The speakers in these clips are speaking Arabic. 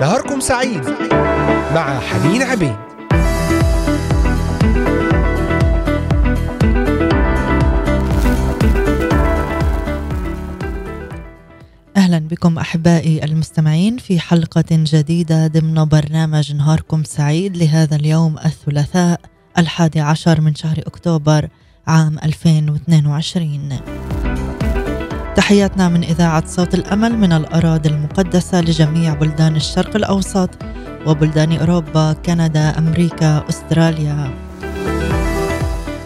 نهاركم سعيد مع حنين عبيد. أهلا بكم أحبائي المستمعين في حلقة جديدة ضمن برنامج نهاركم سعيد لهذا اليوم الثلاثاء الحادي عشر من شهر أكتوبر عام 2022 تحياتنا من إذاعة صوت الأمل من الأراضي المقدسة لجميع بلدان الشرق الأوسط وبلدان أوروبا كندا أمريكا أستراليا.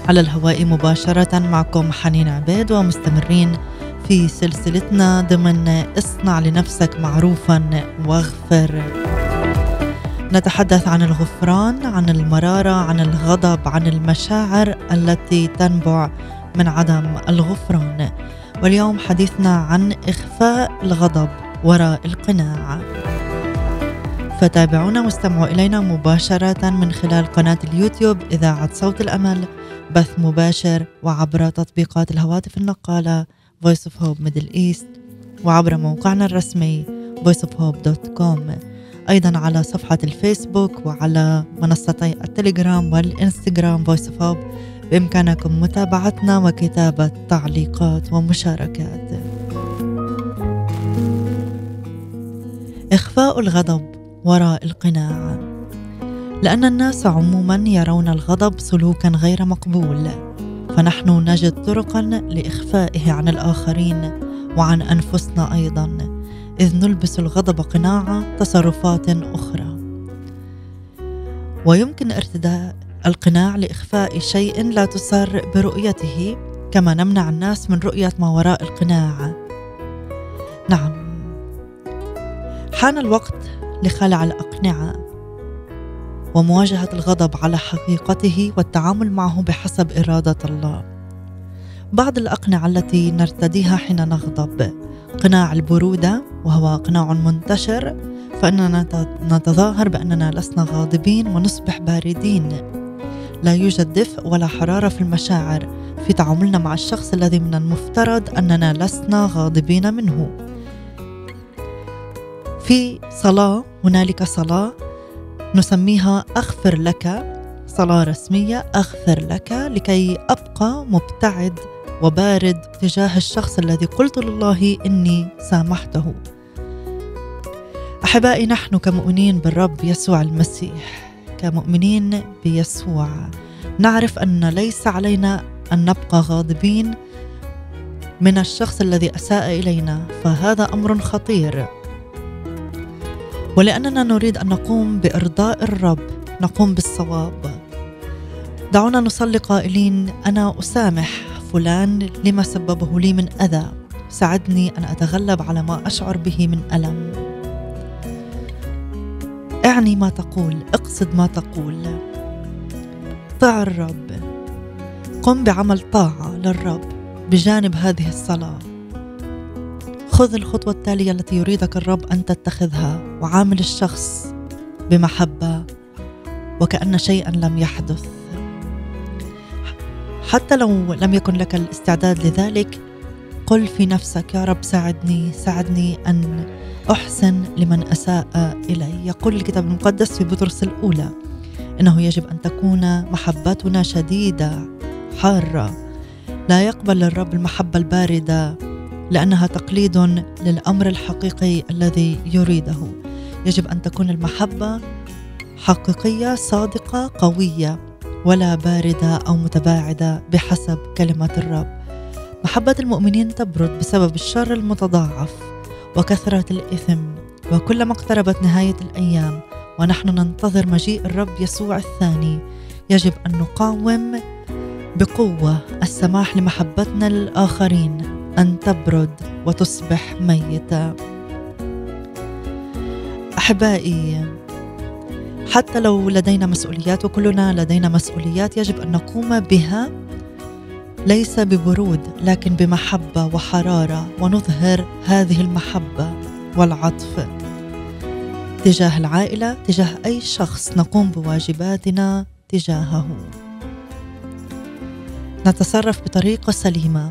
على الهواء مباشرة معكم حنين عبيد ومستمرين في سلسلتنا ضمن اصنع لنفسك معروفا واغفر. نتحدث عن الغفران عن المرارة عن الغضب عن المشاعر التي تنبع من عدم الغفران. واليوم حديثنا عن إخفاء الغضب وراء القناع فتابعونا واستمعوا إلينا مباشرة من خلال قناة اليوتيوب إذاعة صوت الأمل بث مباشر وعبر تطبيقات الهواتف النقالة Voice of Hope Middle East وعبر موقعنا الرسمي voiceofhope.com أيضا على صفحة الفيسبوك وعلى منصتي التليجرام والإنستغرام Voice of Hope. بإمكانكم متابعتنا وكتابة تعليقات ومشاركات. إخفاء الغضب وراء القناع لأن الناس عموما يرون الغضب سلوكا غير مقبول فنحن نجد طرقا لإخفائه عن الآخرين وعن أنفسنا أيضا إذ نلبس الغضب قناع تصرفات أخرى. ويمكن ارتداء القناع لإخفاء شيء لا تسر برؤيته كما نمنع الناس من رؤية ما وراء القناع. نعم. حان الوقت لخلع الأقنعة ومواجهة الغضب على حقيقته والتعامل معه بحسب إرادة الله. بعض الأقنعة التي نرتديها حين نغضب قناع البرودة وهو قناع منتشر فإننا نتظاهر بأننا لسنا غاضبين ونصبح باردين. لا يوجد دفء ولا حرارة في المشاعر في تعاملنا مع الشخص الذي من المفترض أننا لسنا غاضبين منه. في صلاة هنالك صلاة نسميها أغفر لك صلاة رسمية أغفر لك لكي أبقى مبتعد وبارد تجاه الشخص الذي قلت لله إني سامحته. أحبائي نحن كمؤمنين بالرب يسوع المسيح. كمؤمنين بيسوع. نعرف أن ليس علينا أن نبقى غاضبين من الشخص الذي أساء إلينا فهذا أمر خطير. ولأننا نريد أن نقوم بإرضاء الرب نقوم بالصواب. دعونا نصلي قائلين أنا أسامح فلان لما سببه لي من أذى. ساعدني أن أتغلب على ما أشعر به من ألم. أعني ما تقول اقصد ما تقول. طع الرب. قم بعمل طاعة للرب بجانب هذه الصلاة. خذ الخطوة التالية التي يريدك الرب أن تتخذها وعامل الشخص بمحبة وكأن شيئا لم يحدث. حتى لو لم يكن لك الاستعداد لذلك قل في نفسك يا رب ساعدني ساعدني أن أحسن لمن أساء إلي. يقول الكتاب المقدس في بطرس الأولى إنه يجب أن تكون محبتنا شديدة حارة. لا يقبل الرب المحبة الباردة لأنها تقليد للأمر الحقيقي الذي يريده. يجب أن تكون المحبة حقيقية صادقة قوية ولا باردة أو متباعدة بحسب كلمه الرب. محبة المؤمنين تبرد بسبب الشر المتضاعف. وكثرة الإثم وكلما اقتربت نهاية الأيام ونحن ننتظر مجيء الرب يسوع الثاني. يجب أن نقاوم بقوة السماح لمحبتنا للاخرين أن تبرد وتصبح ميتة. أحبائي حتى لو لدينا مسؤوليات وكلنا لدينا مسؤوليات يجب أن نقوم بها. ليس ببرود لكن بمحبة وحرارة ونظهر هذه المحبة والعطف. تجاه العائلة تجاه أي شخص نقوم بواجباتنا تجاهه. نتصرف بطريقه سليمة.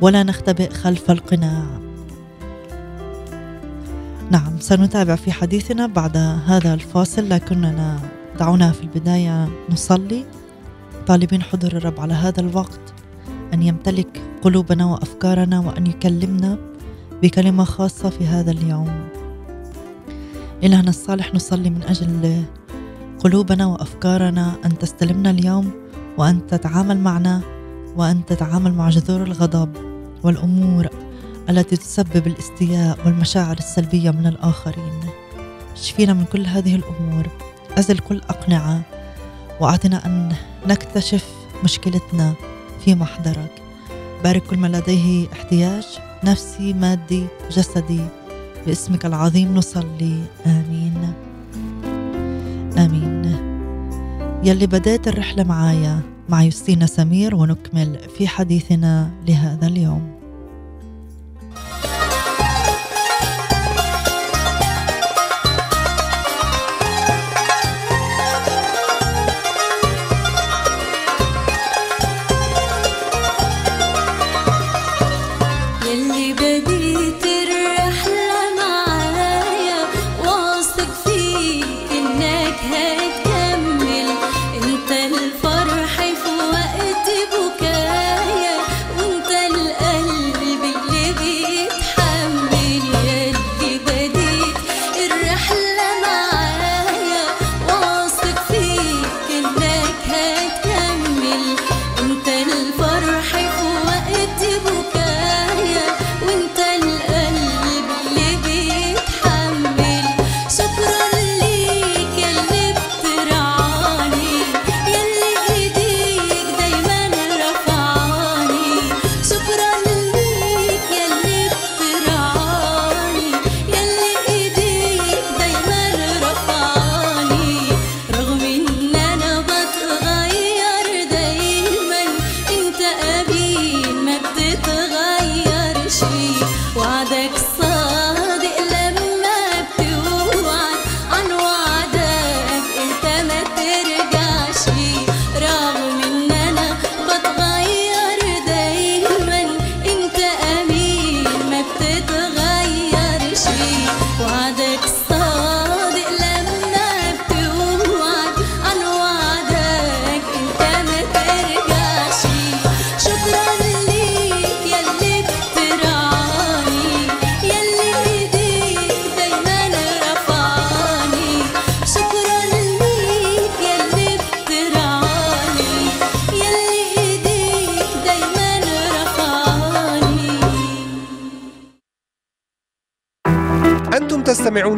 ولا نختبئ خلف القناع. نعم سنتابع في حديثنا بعد هذا الفاصل لكننا دعونا في البداية نصلي. طالبين حضور الرب على هذا الوقت أن يمتلك قلوبنا وأفكارنا وأن يكلمنا بكلمة خاصة في هذا اليوم. إلهنا الصالح نصلي من أجل قلوبنا وأفكارنا أن تستلمنا اليوم وأن تتعامل معنا وأن تتعامل مع جذور الغضب والأمور التي تسبب الاستياء والمشاعر السلبية من الآخرين. شفينا من كل هذه الأمور. أزل كل أقنعة وأعطنا أن نكتشف مشكلتنا في محضرك. بارك كل من لديه احتياج نفسي مادي جسدي. باسمك العظيم نصلي. آمين. آمين. يلي بدأت الرحلة معايا مع يوستينا سمير ونكمل في حديثنا لهذا اليوم. take care.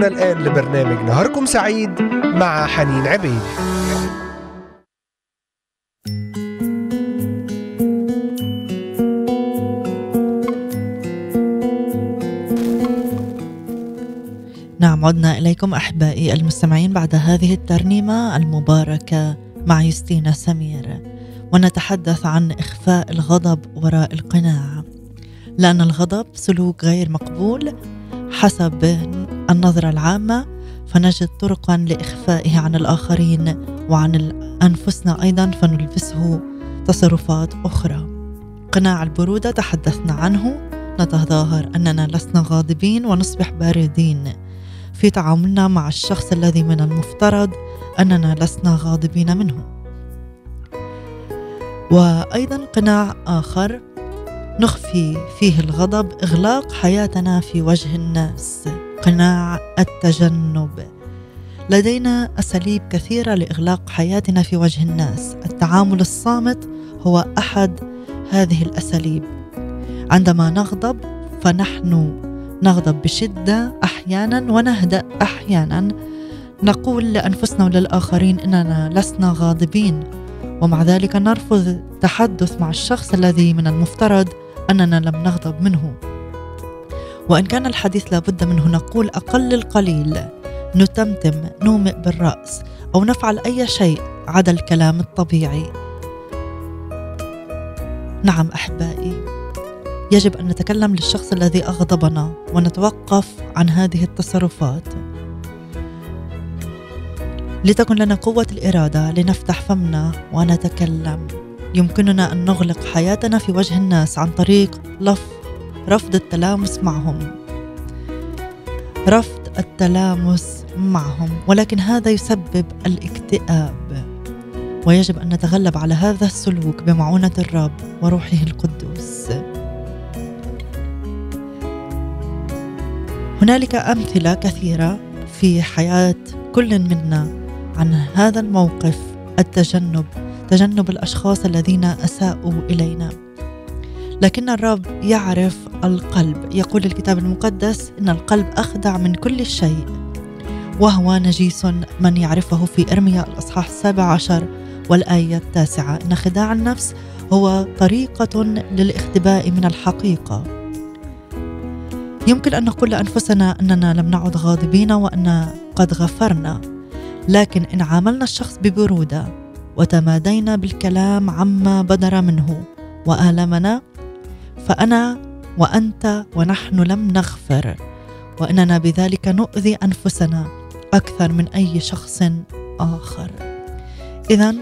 تستمعون الآن لبرنامج نهاركم سعيد مع حنين عبيد. نعم عدنا إليكم أحبائي المستمعين بعد هذه الترنيمة المباركة مع يوستينا سمير. ونتحدث عن إخفاء الغضب وراء القناع لأن الغضب سلوك غير مقبول حسب النظرة العامة فنجد طرقا لإخفائه عن الآخرين وعن أنفسنا أيضا فنلبسه تصرفات أخرى. قناع البرودة تحدثنا عنه. نتظاهر أننا لسنا غاضبين ونصبح باردين. في تعاملنا مع الشخص الذي من المفترض أننا لسنا غاضبين منه. وأيضا قناع آخر. نخفي فيه الغضب إغلاق حياتنا في وجه الناس. قناع التجنب. لدينا أساليب كثيرة لإغلاق حياتنا في وجه الناس. التعامل الصامت هو أحد هذه الأساليب. عندما نغضب فنحن نغضب بشدة أحيانا ونهدأ أحيانا. نقول لأنفسنا وللآخرين إننا لسنا غاضبين. ومع ذلك نرفض التحدث مع الشخص الذي من المفترض أننا لم نغضب منه. وإن كان الحديث لابد منه نقول أقل القليل. نتمتم نومئ بالرأس أو نفعل أي شيء عدا الكلام الطبيعي. نعم أحبائي يجب أن نتكلم للشخص الذي أغضبنا ونتوقف عن هذه التصرفات. لتكن لنا قوة الإرادة لنفتح فمنا ونتكلم. يمكننا أن نغلق حياتنا في وجه الناس عن طريق لف رفض التلامس معهم. رفض التلامس معهم. ولكن هذا يسبب الاكتئاب. ويجب أن نتغلب على هذا السلوك بمعونة الرب وروحه القدوس. هنالك أمثلة كثيرة في حياة كل منا عن هذا الموقف التجنب تجنب الأشخاص الذين أساءوا إلينا. لكن الرب يعرف القلب. يقول الكتاب المقدس إن القلب أخدع من كل شيء وهو نجيس من يعرفه في إرميا الأصحاح السابع عشر والآية التاسعة. إن خداع النفس هو طريقة للاختباء من الحقيقة. يمكن أن نقول لأنفسنا إننا لم نعد غاضبين وأن قد غفرنا لكن إن عاملنا الشخص ببرودة وتمادينا بالكلام عما بدر منه وآلمنا فأنا وأنت ونحن لم نغفر وإننا بذلك نؤذي أنفسنا أكثر من أي شخص آخر. اذا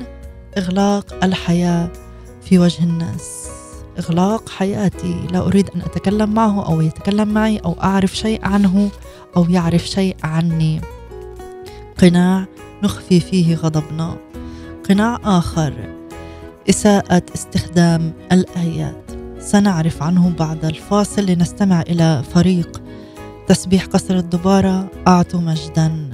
إغلاق الحياة في وجه الناس. إغلاق حياتي. لا أريد أن أتكلم معه أو يتكلم معي أو أعرف شيء عنه أو يعرف شيء عني. قناع نخفي فيه غضبنا. قناع آخر. إساءة استخدام الآيات. سنعرف عنه بعد الفاصل لنستمع إلى فريق تسبيح قصر الدبارة. أعطوا مجدا.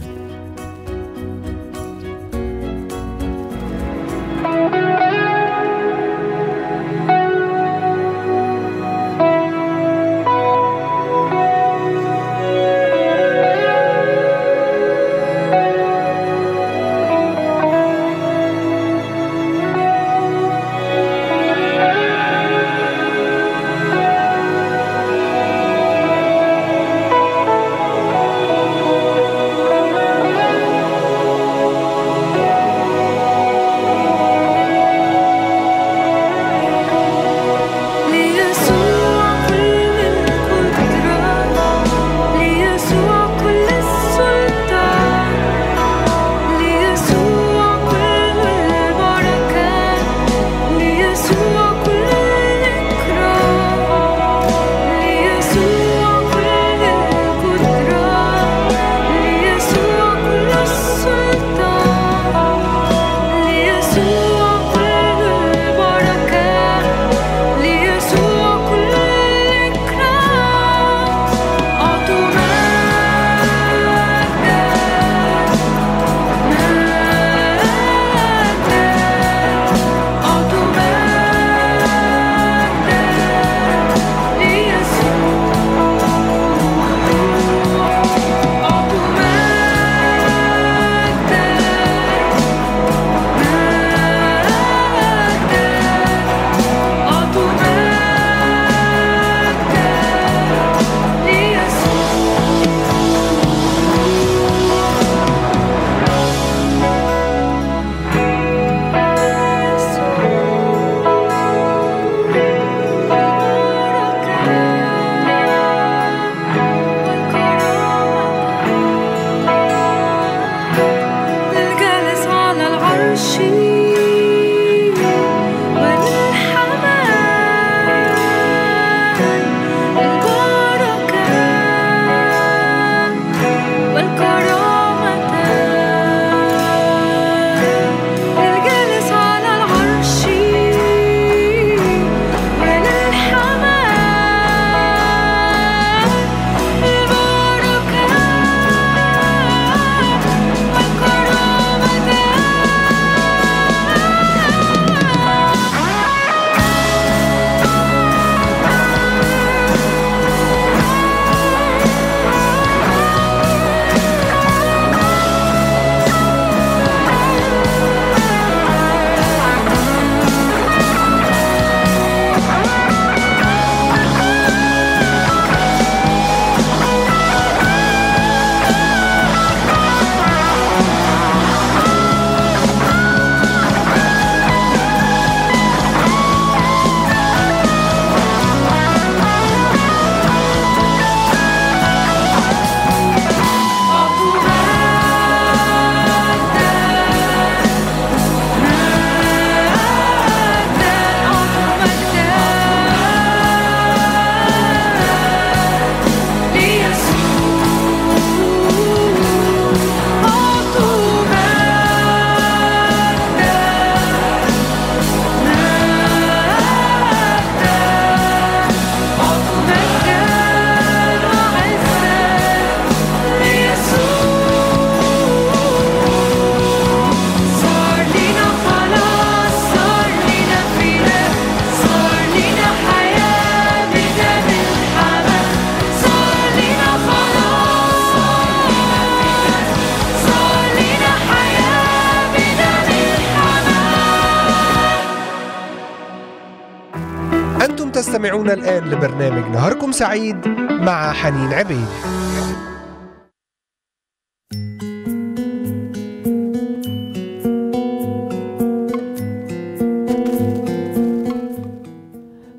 تستمعون الآن لبرنامج نهاركم سعيد مع حنين عبيد.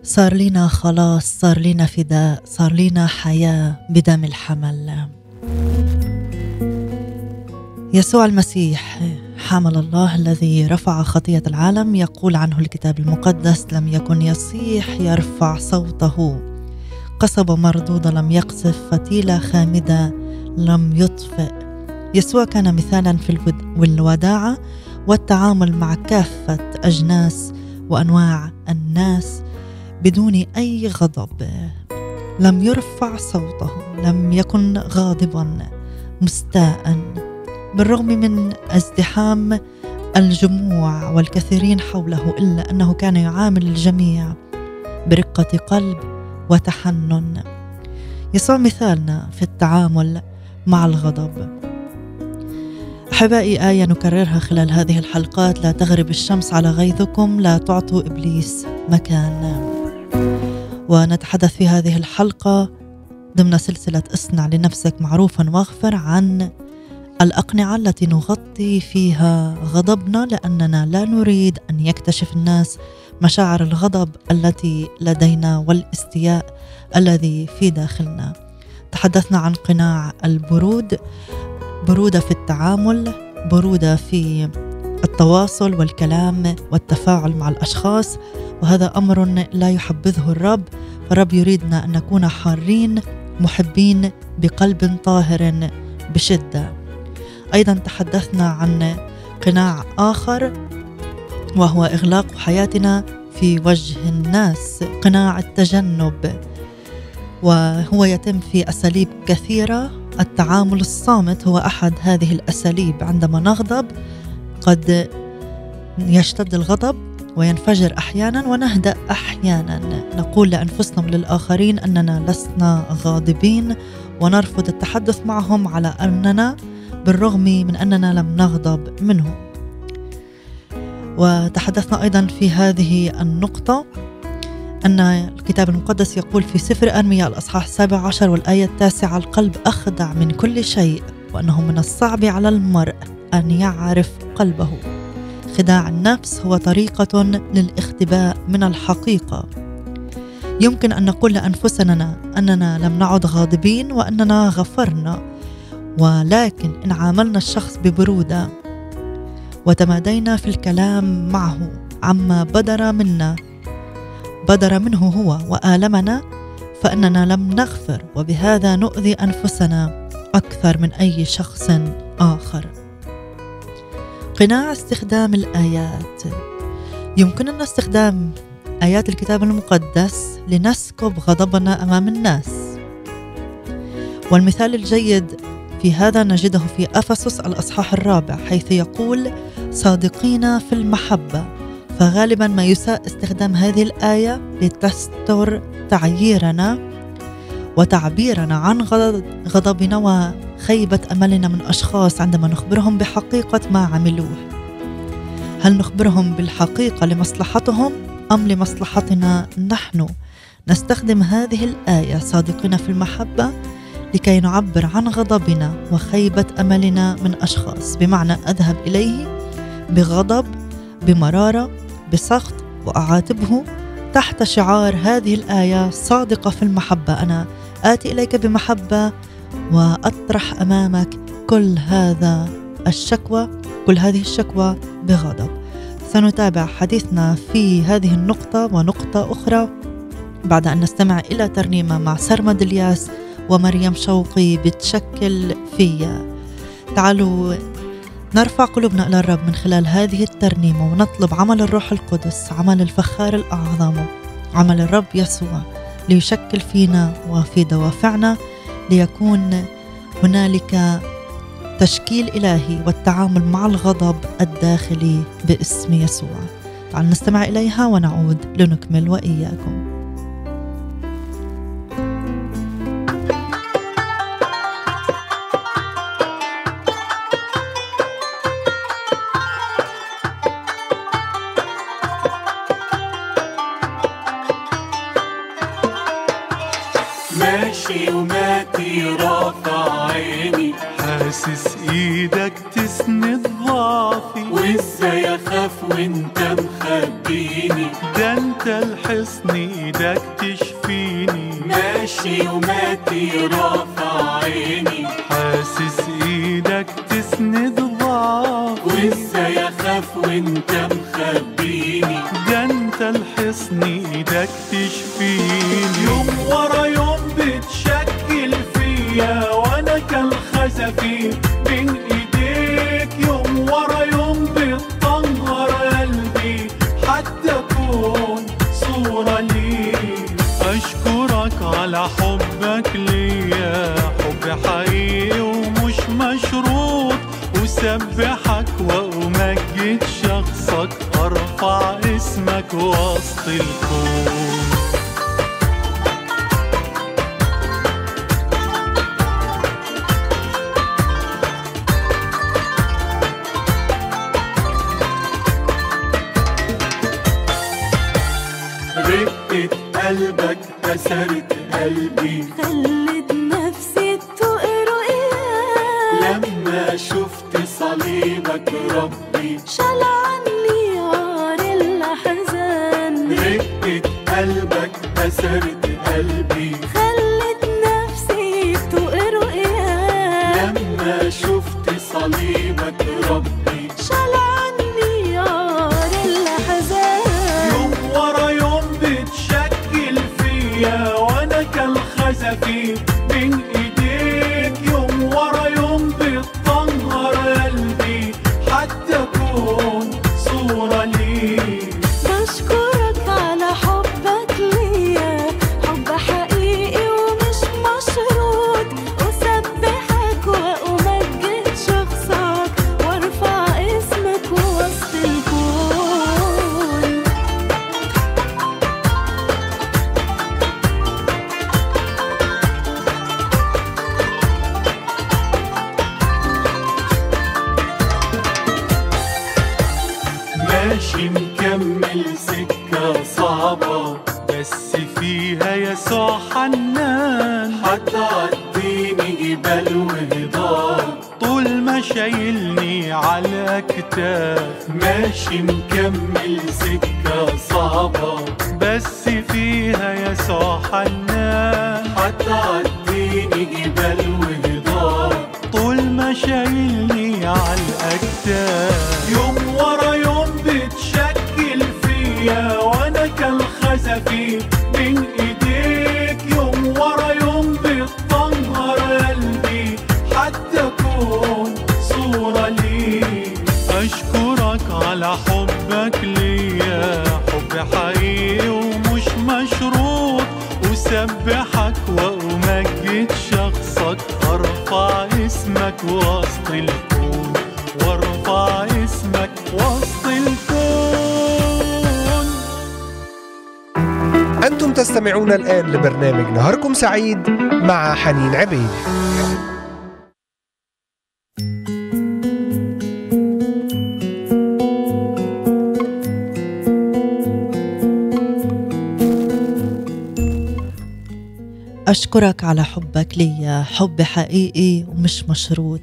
صار لنا خلاص صار لنا فداء صار لنا حياة بدم الحمل. يسوع المسيح. حمل الله الذي رفع خطية العالم يقول عنه الكتاب المقدس لم يكن يصيح يرفع صوته. قصبة مردودة لم يقصف فتيلة خامدة لم يطفئ. يسوع كان مثالا في الوداعة والتعامل مع كافة أجناس وأنواع الناس بدون أي غضب. لم يرفع صوته لم يكن غاضبا مستاء بالرغم من ازدحام الجموع والكثيرين حوله إلا أنه كان يعامل الجميع برقة قلب وتحنن. يسوع مثالنا في التعامل مع الغضب. أحبائي آية نكررها خلال هذه الحلقات. لا تغرب الشمس على غيظكم لا تعطوا إبليس مكان. ونتحدث في هذه الحلقة ضمن سلسلة اصنع لنفسك معروفا واغفر عن الأقنعة التي نغطي فيها غضبنا لأننا لا نريد أن يكتشف الناس مشاعر الغضب التي لدينا والاستياء الذي في داخلنا. تحدثنا عن قناع البرود، برودة في التعامل، برودة في التواصل والكلام والتفاعل مع الأشخاص وهذا أمر لا يحبذه الرب، الرب يريدنا أن نكون حارين محبين بقلب طاهر بشدة أيضا تحدثنا عن قناع آخر وهو إغلاق حياتنا في وجه الناس قناع التجنب وهو يتم في أساليب كثيرة. التعامل الصامت هو أحد هذه الأساليب. عندما نغضب قد يشتد الغضب وينفجر أحيانا ونهدأ أحيانا. نقول لأنفسنا وللآخرين أننا لسنا غاضبين ونرفض التحدث معهم على أننا بالرغم من أننا لم نغضب منه. وتحدثنا أيضا في هذه النقطة أن الكتاب المقدس يقول في سفر أرميا الأصحاح السابع عشر والآية التاسعة القلب أخدع من كل شيء وأنه من الصعب على المرء أن يعرف قلبه. خداع النفس هو طريقة للاختباء من الحقيقة. يمكن أن نقول لأنفسنا أننا لم نعد غاضبين وأننا غفرنا. ولكن إن عاملنا الشخص ببرودة وتمادينا في الكلام معه عما بدر منا بدر منه هو وآلمنا فإننا لم نغفر وبهذا نؤذي أنفسنا أكثر من أي شخص آخر. قناع استخدام الآيات. يمكننا استخدام آيات الكتاب المقدس لنسكب غضبنا أمام الناس. والمثال الجيد في هذا نجده في أفسس الأصحاح الرابع حيث يقول صادقين في المحبة. فغالبا ما يساء استخدام هذه الآية لتستر تعييرنا وتعبيرنا عن غضبنا وخيبة أملنا من أشخاص عندما نخبرهم بحقيقة ما عملوه. هل نخبرهم بالحقيقة لمصلحتهم أم لمصلحتنا نحن؟ نستخدم هذه الآية صادقين في المحبة. لكي نعبر عن غضبنا وخيبة أملنا من أشخاص. بمعنى أذهب إليه بغضب بمرارة بسخط وأعاتبه تحت شعار هذه الآية صادقة في المحبة. أنا آتي إليك بمحبة وأطرح أمامك كل هذا الشكوى كل هذه الشكوى بغضب. سنتابع حديثنا في هذه النقطة ونقطة أخرى بعد أن نستمع إلى ترنيمة مع سرمد الياس ومريم شوقي بتشكل فيا. تعالوا نرفع قلوبنا إلى الرب من خلال هذه الترنيمة ونطلب عمل الروح القدس عمل الفخار الأعظم عمل الرب يسوع ليشكل فينا وفي دوافعنا ليكون هنالك تشكيل إلهي والتعامل مع الغضب الداخلي باسم يسوع. تعالوا نستمع إليها ونعود لنكمل وإياكم. شخصك أرفع اسمك وسط الكون. kardeşim kem أنتم تستمعون الآن لبرنامج نهاركم سعيد مع حنين عبيد. أشكرك على حبك لي حب حقيقي ومش مشروط.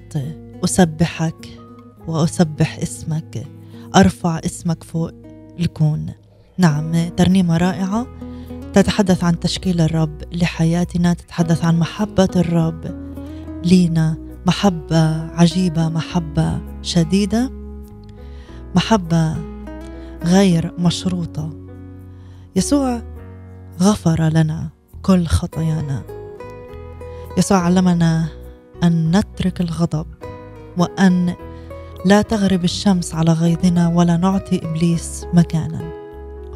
أسبحك وأسبح اسمك أرفع اسمك فوق الكون. نعم ترنيمة رائعة. تتحدث عن تشكيل الرب لحياتنا تتحدث عن محبة الرب لينا. محبة عجيبة محبة شديدة محبة غير مشروطة. يسوع غفر لنا كل خطايانا. يسوع علمنا أن نترك الغضب وأن لا تغرب الشمس على غيظنا ولا نعطي إبليس مكانا.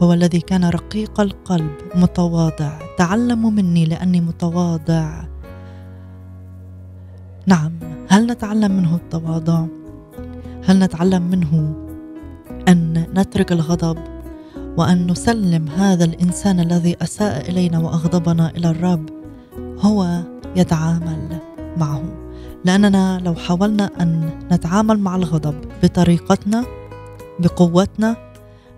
هو الذي كان رقيق القلب متواضع. تعلموا مني لأني متواضع. نعم هل نتعلم منه التواضع؟ هل نتعلم منه أن نترك الغضب وأن نسلم هذا الإنسان الذي أساء إلينا وأغضبنا إلى الرب؟ هو يتعامل معه. لأننا لو حاولنا أن نتعامل مع الغضب بطريقتنا بقوتنا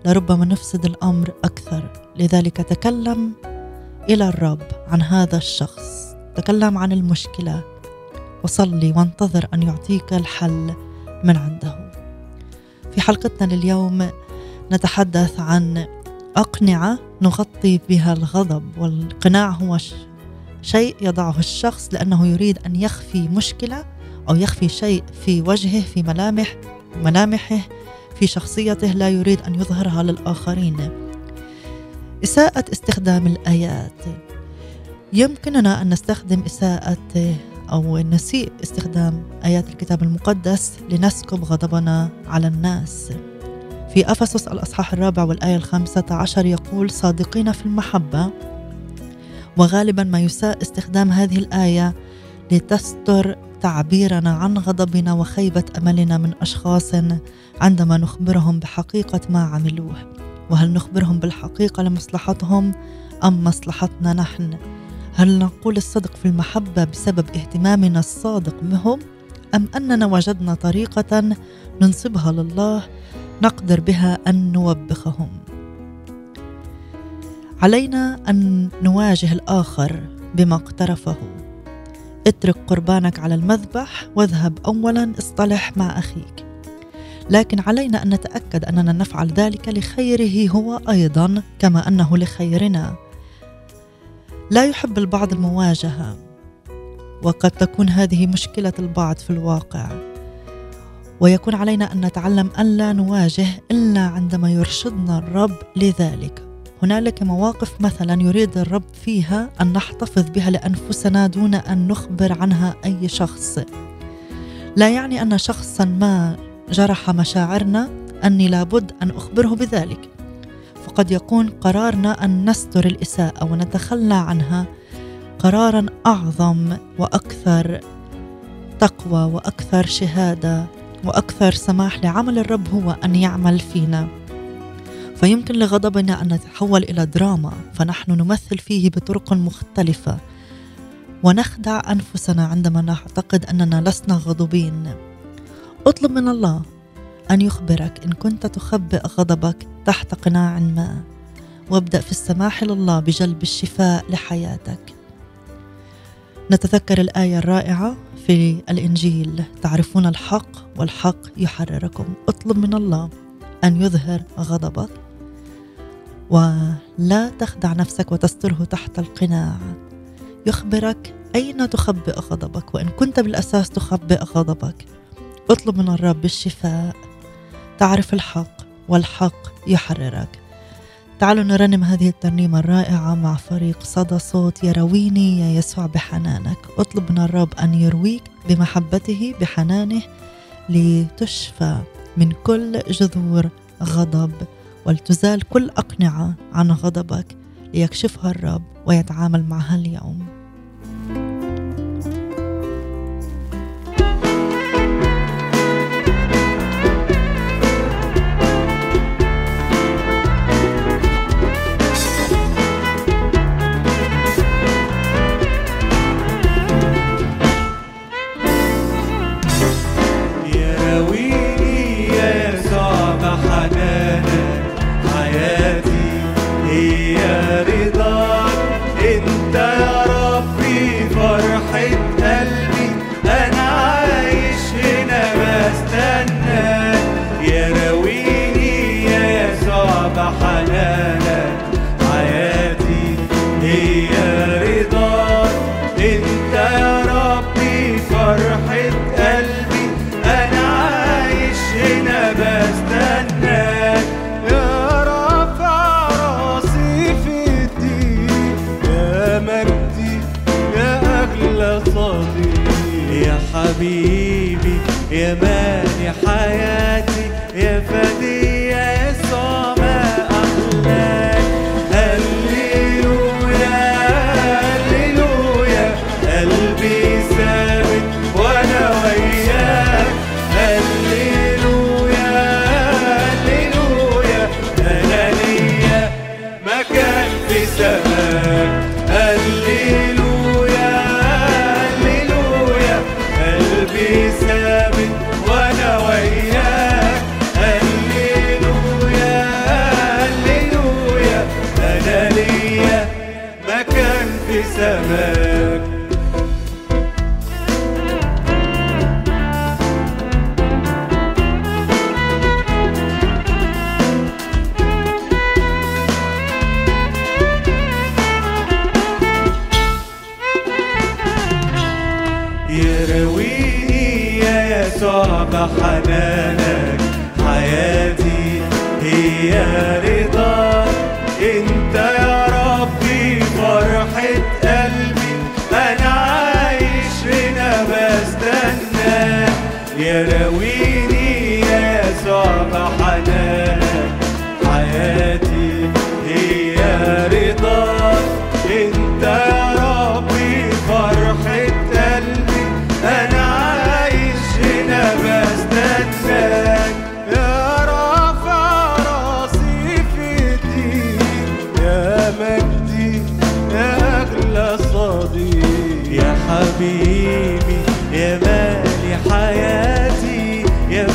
لربما نفسد الأمر أكثر. لذلك تكلم إلى الرب عن هذا الشخص. تكلم عن المشكلة. وصلي وانتظر أن يعطيك الحل من عنده. في حلقتنا لليوم نتحدث عن أقنعة نغطي بها الغضب والقناع هو شيء يضعه الشخص لأنه يريد أن يخفي مشكلة أو يخفي شيء في وجهه في ملامح ملامحه في شخصيته لا يريد أن يظهرها للآخرين. إساءة استخدام الآيات. يمكننا أن نستخدم إساءة أو نسيء استخدام آيات الكتاب المقدس لنسكب غضبنا على الناس. في أفسس الأصحاح الرابع والآية الخامسة عشر يقول صادقين في المحبة. وغالبا ما يساء استخدام هذه الآية لتستر تعبيرنا عن غضبنا وخيبة أملنا من أشخاص عندما نخبرهم بحقيقة ما عملوه. وهل نخبرهم بالحقيقة لمصلحتهم أم مصلحتنا نحن؟ هل نقول الصدق في المحبة بسبب اهتمامنا الصادق بهم؟ أم أننا وجدنا طريقة ننسبها لله نقدر بها أن نوبخهم؟ علينا أن نواجه الآخر بما اقترفه. اترك قربانك على المذبح واذهب أولا اصطلح مع أخيك. لكن علينا أن نتأكد أننا نفعل ذلك لخيره هو أيضا كما أنه لخيرنا. لا يحب البعض المواجهة وقد تكون هذه مشكلة البعض في الواقع. ويكون علينا أن نتعلم ألا نواجه إلا عندما يرشدنا الرب لذلك. هنالك مواقف مثلا يريد الرب فيها أن نحتفظ بها لأنفسنا دون أن نخبر عنها أي شخص. لا يعني أن شخصا ما جرح مشاعرنا أني لابد أن أخبره بذلك. فقد يكون قرارنا أن نستر الإساءة ونتخلى عنها قرارا أعظم وأكثر تقوى وأكثر شهادة وأكثر سماح لعمل الرب هو أن يعمل فينا. فيمكن لغضبنا أن نتحول إلى دراما فنحن نمثل فيه بطرق مختلفة. ونخدع أنفسنا عندما نعتقد أننا لسنا غضوبين اطلب من الله أن يخبرك إن كنت تخبئ غضبك تحت قناع ما. وابدأ في السماح لله بجلب الشفاء لحياتك. نتذكر الآية الرائعة في الإنجيل تعرفون الحق والحق يحرركم. اطلب من الله أن يظهر غضبك. ولا تخدع نفسك وتستره تحت القناع. يخبرك أين تخبئ غضبك وإن كنت بالأساس تخبئ غضبك. اطلب من الرب الشفاء. تعرف الحق والحق يحررك. تعالوا نرنم هذه الترنيمة الرائعة مع فريق صدى صوت يرويني يا يسوع بحنانك. اطلب من الرب أن يرويك بمحبته بحنانه لتشفى من كل جذور غضب. ولتزال كل أقنعة عن غضبك ليكشفها الرب ويتعامل معها اليوم. there.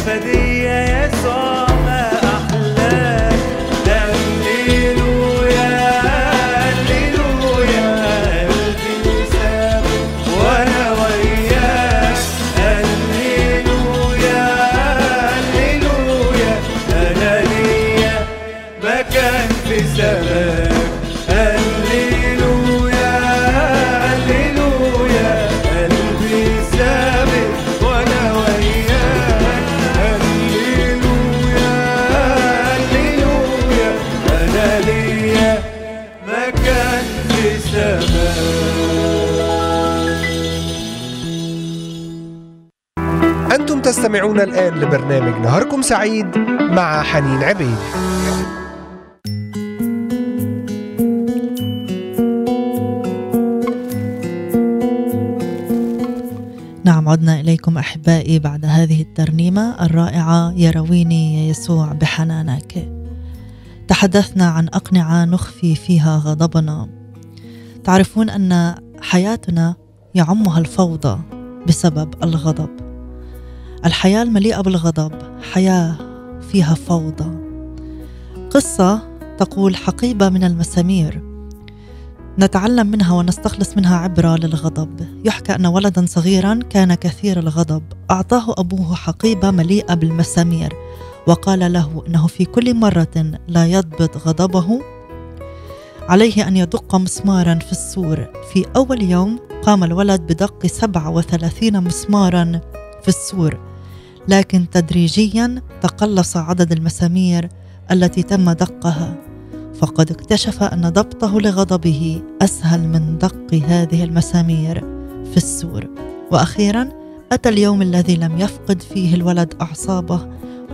يا تستمعون الآن لبرنامج نهاركم سعيد مع حنين عبيد. نعم عدنا إليكم أحبائي بعد هذه الترنيمة الرائعة يرويني يا يسوع بحنانك. تحدثنا عن أقنعة نخفي فيها غضبنا. تعرفون أن حياتنا يعمها الفوضى بسبب الغضب. الحياة المليئة بالغضب حياة فيها فوضى. قصة تقول حقيبة من المسامير. نتعلم منها ونستخلص منها عبرة للغضب. يحكى أن ولدا صغيرا كان كثير الغضب. أعطاه أبوه حقيبة مليئة بالمسامير. وقال له إنه في كل مرة لا يضبط غضبه عليه أن يدق مسمارا في السور. في أول يوم قام الولد بدق 37 مسمارا في السور. لكن تدريجيا تقلص عدد المسامير التي تم دقها. فقد اكتشف أن ضبطه لغضبه أسهل من دق هذه المسامير في السور. وأخيرا أتى اليوم الذي لم يفقد فيه الولد أعصابه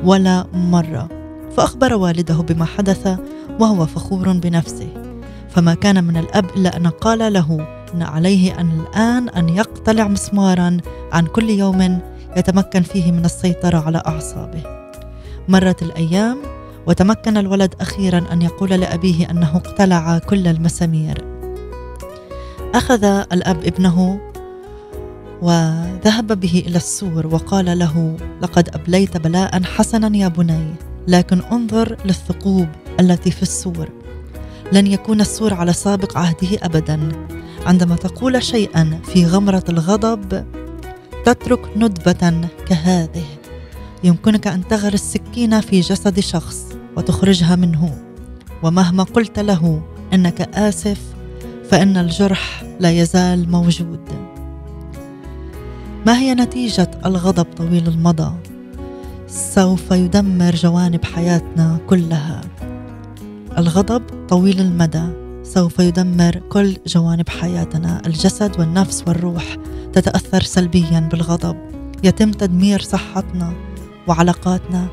ولا مرة. فأخبر والده بما حدث وهو فخور بنفسه. فما كان من الأب إلا أن قال له إن عليه أن الآن أن يقتلع مسمارا عن كل يوم يتمكن فيه من السيطرة على أعصابه. مرت الأيام وتمكن الولد أخيرا أن يقول لأبيه أنه اقتلع كل المسامير. أخذ الأب ابنه وذهب به إلى السور وقال له لقد أبليت بلاء حسنا يا بني لكن انظر للثقوب التي في السور. لن يكون السور على سابق عهده ابدا. عندما تقول شيئا في غمرة الغضب تترك ندبة كهذه. يمكنك أن تغرس سكينه في جسد شخص وتخرجها منه. ومهما قلت له إنك آسف فإن الجرح لا يزال موجود. ما هي نتيجة الغضب طويل المدى سوف يدمر جوانب حياتنا كلها. الغضب طويل المدى. سوف يدمر كل جوانب حياتنا الجسد والنفس والروح. تتأثر سلبيا بالغضب. يتم تدمير صحتنا وعلاقاتنا.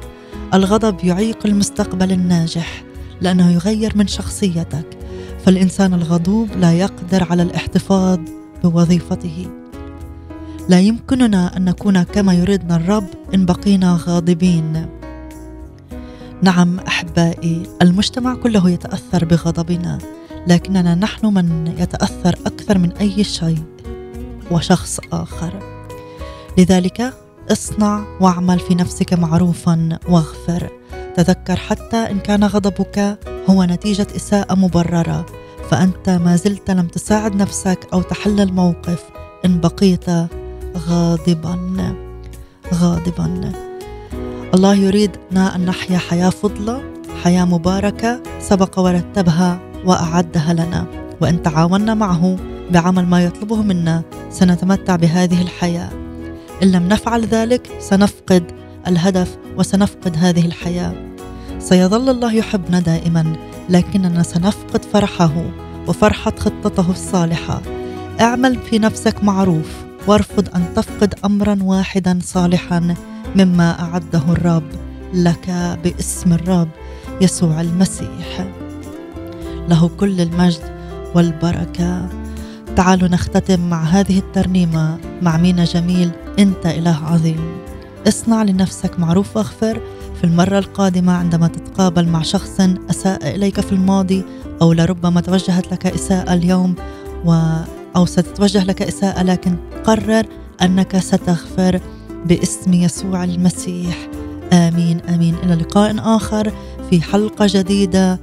الغضب يعيق المستقبل الناجح لأنه يغير من شخصيتك. فالإنسان الغضوب لا يقدر على الاحتفاظ بوظيفته. لا يمكننا أن نكون كما يريدنا الرب إن بقينا غاضبين. نعم أحبائي المجتمع كله يتأثر بغضبنا لكننا نحن من يتأثر أكثر من أي شيء. وشخص آخر. لذلك اصنع واعمل في نفسك معروفا واغفر. تذكر حتى إن كان غضبك هو نتيجة إساءة مبررة فأنت ما زلت لم تساعد نفسك أو تحل الموقف إن بقيت غاضبا. غاضبا. الله يريدنا أن نحيا حياة فضلة حياة مباركة سبق ورتبها وأعدها لنا وإن تعاوننا معه بعمل ما يطلبه منا سنتمتع بهذه الحياة. إن لم نفعل ذلك سنفقد الهدف وسنفقد هذه الحياة. سيظل الله يحبنا دائما لكننا سنفقد فرحه وفرحة خطته الصالحة. اعمل في نفسك معروف وارفض أن تفقد أمرا واحدا صالحا مما أعده الرب. لك باسم الرب يسوع المسيح. له كل المجد والبركة. تعالوا نختتم مع هذه الترنيمة مع مينا جميل أنت إله عظيم. اصنع لنفسك معروف واغفر. في المرة القادمة عندما تتقابل مع شخص أساء إليك في الماضي أو لربما توجهت لك إساءة اليوم و أو ستتوجه لك إساءة لكن قرر أنك ستغفر باسم يسوع المسيح. آمين آمين. إلى لقاء آخر في حلقة جديدة.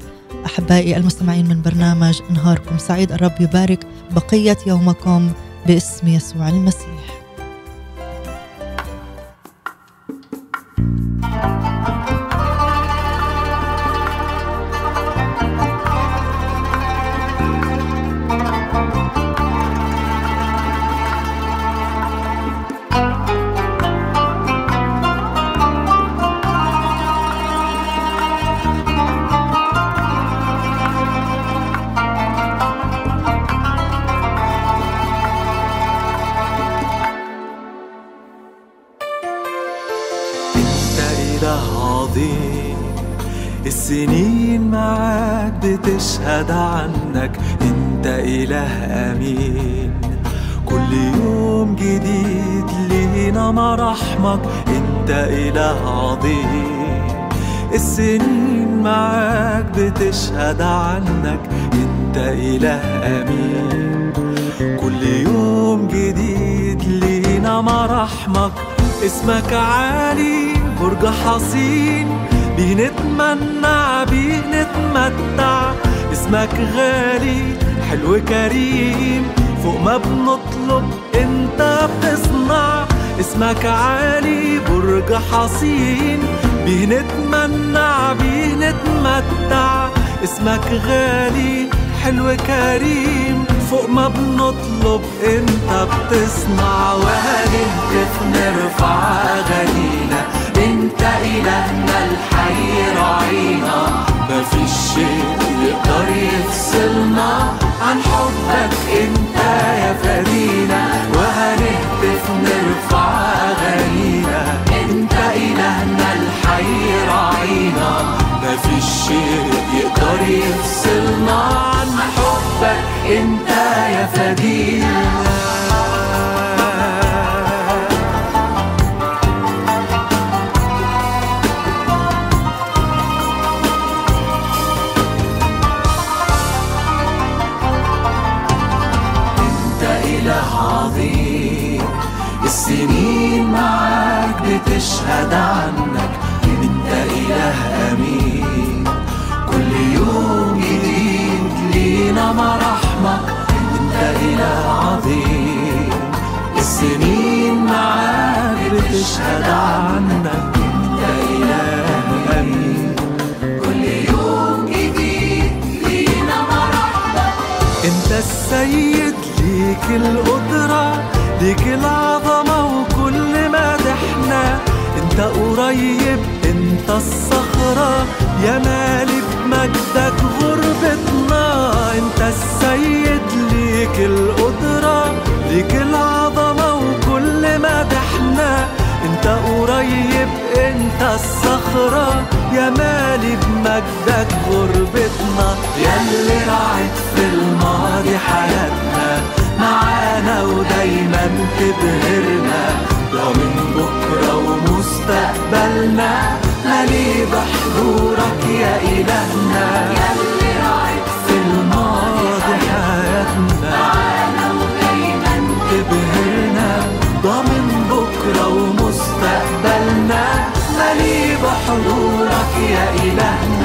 أحبائي المستمعين من برنامج نهاركم سعيد الرب يبارك بقية يومكم باسم يسوع المسيح. بتشهد عنك انت إله أمين. كل يوم جديد لينا مراحمك اسمك عالي برج حصين. بيه نتمنع بيه نتمتع اسمك غالي حلو كريم. فوق ما بنطلب انت بتصنع. اسمك عالي برج حصين. بيه نتمنع بيه نتمتع اسمك غالي حلو كريم. فوق ما بنطلب انت بتصنع وهنهتف نرفع أغانينا. انت إلهنا الحي راعينا مفيش شيء يقدر يفصلنا عن حبك انت يا فدينا وهنهتف نرفع أغانينا. انت إلهنا الحي راعينا مفيش شيء يقدر يفصلنا عن حبك انت يا فدينا لينا مراحمك انت اله عظيم. السنين معاك بتشهد عنك. انت اله امين كل يوم جديد لينا مراحمك انت السيد ليك القدرة ليك العظمة وكل مدحنا انت قريب انت الصخرة. يا مالك مجدك غربتنا انت السيد ليك القدرة ليك العظمة وكل مدحنا انت قريب انت الصخرة. يا مالي بمجدك غربتنا. ياللي راعت في الماضي حياتنا. معانا ودايما تبهرنا. ضامن بكرة ومستقبلنا. ملي بحضورك يا إلهنا. ياللي بكرة ومستقبلنا مليء بحضورك يا إلهنا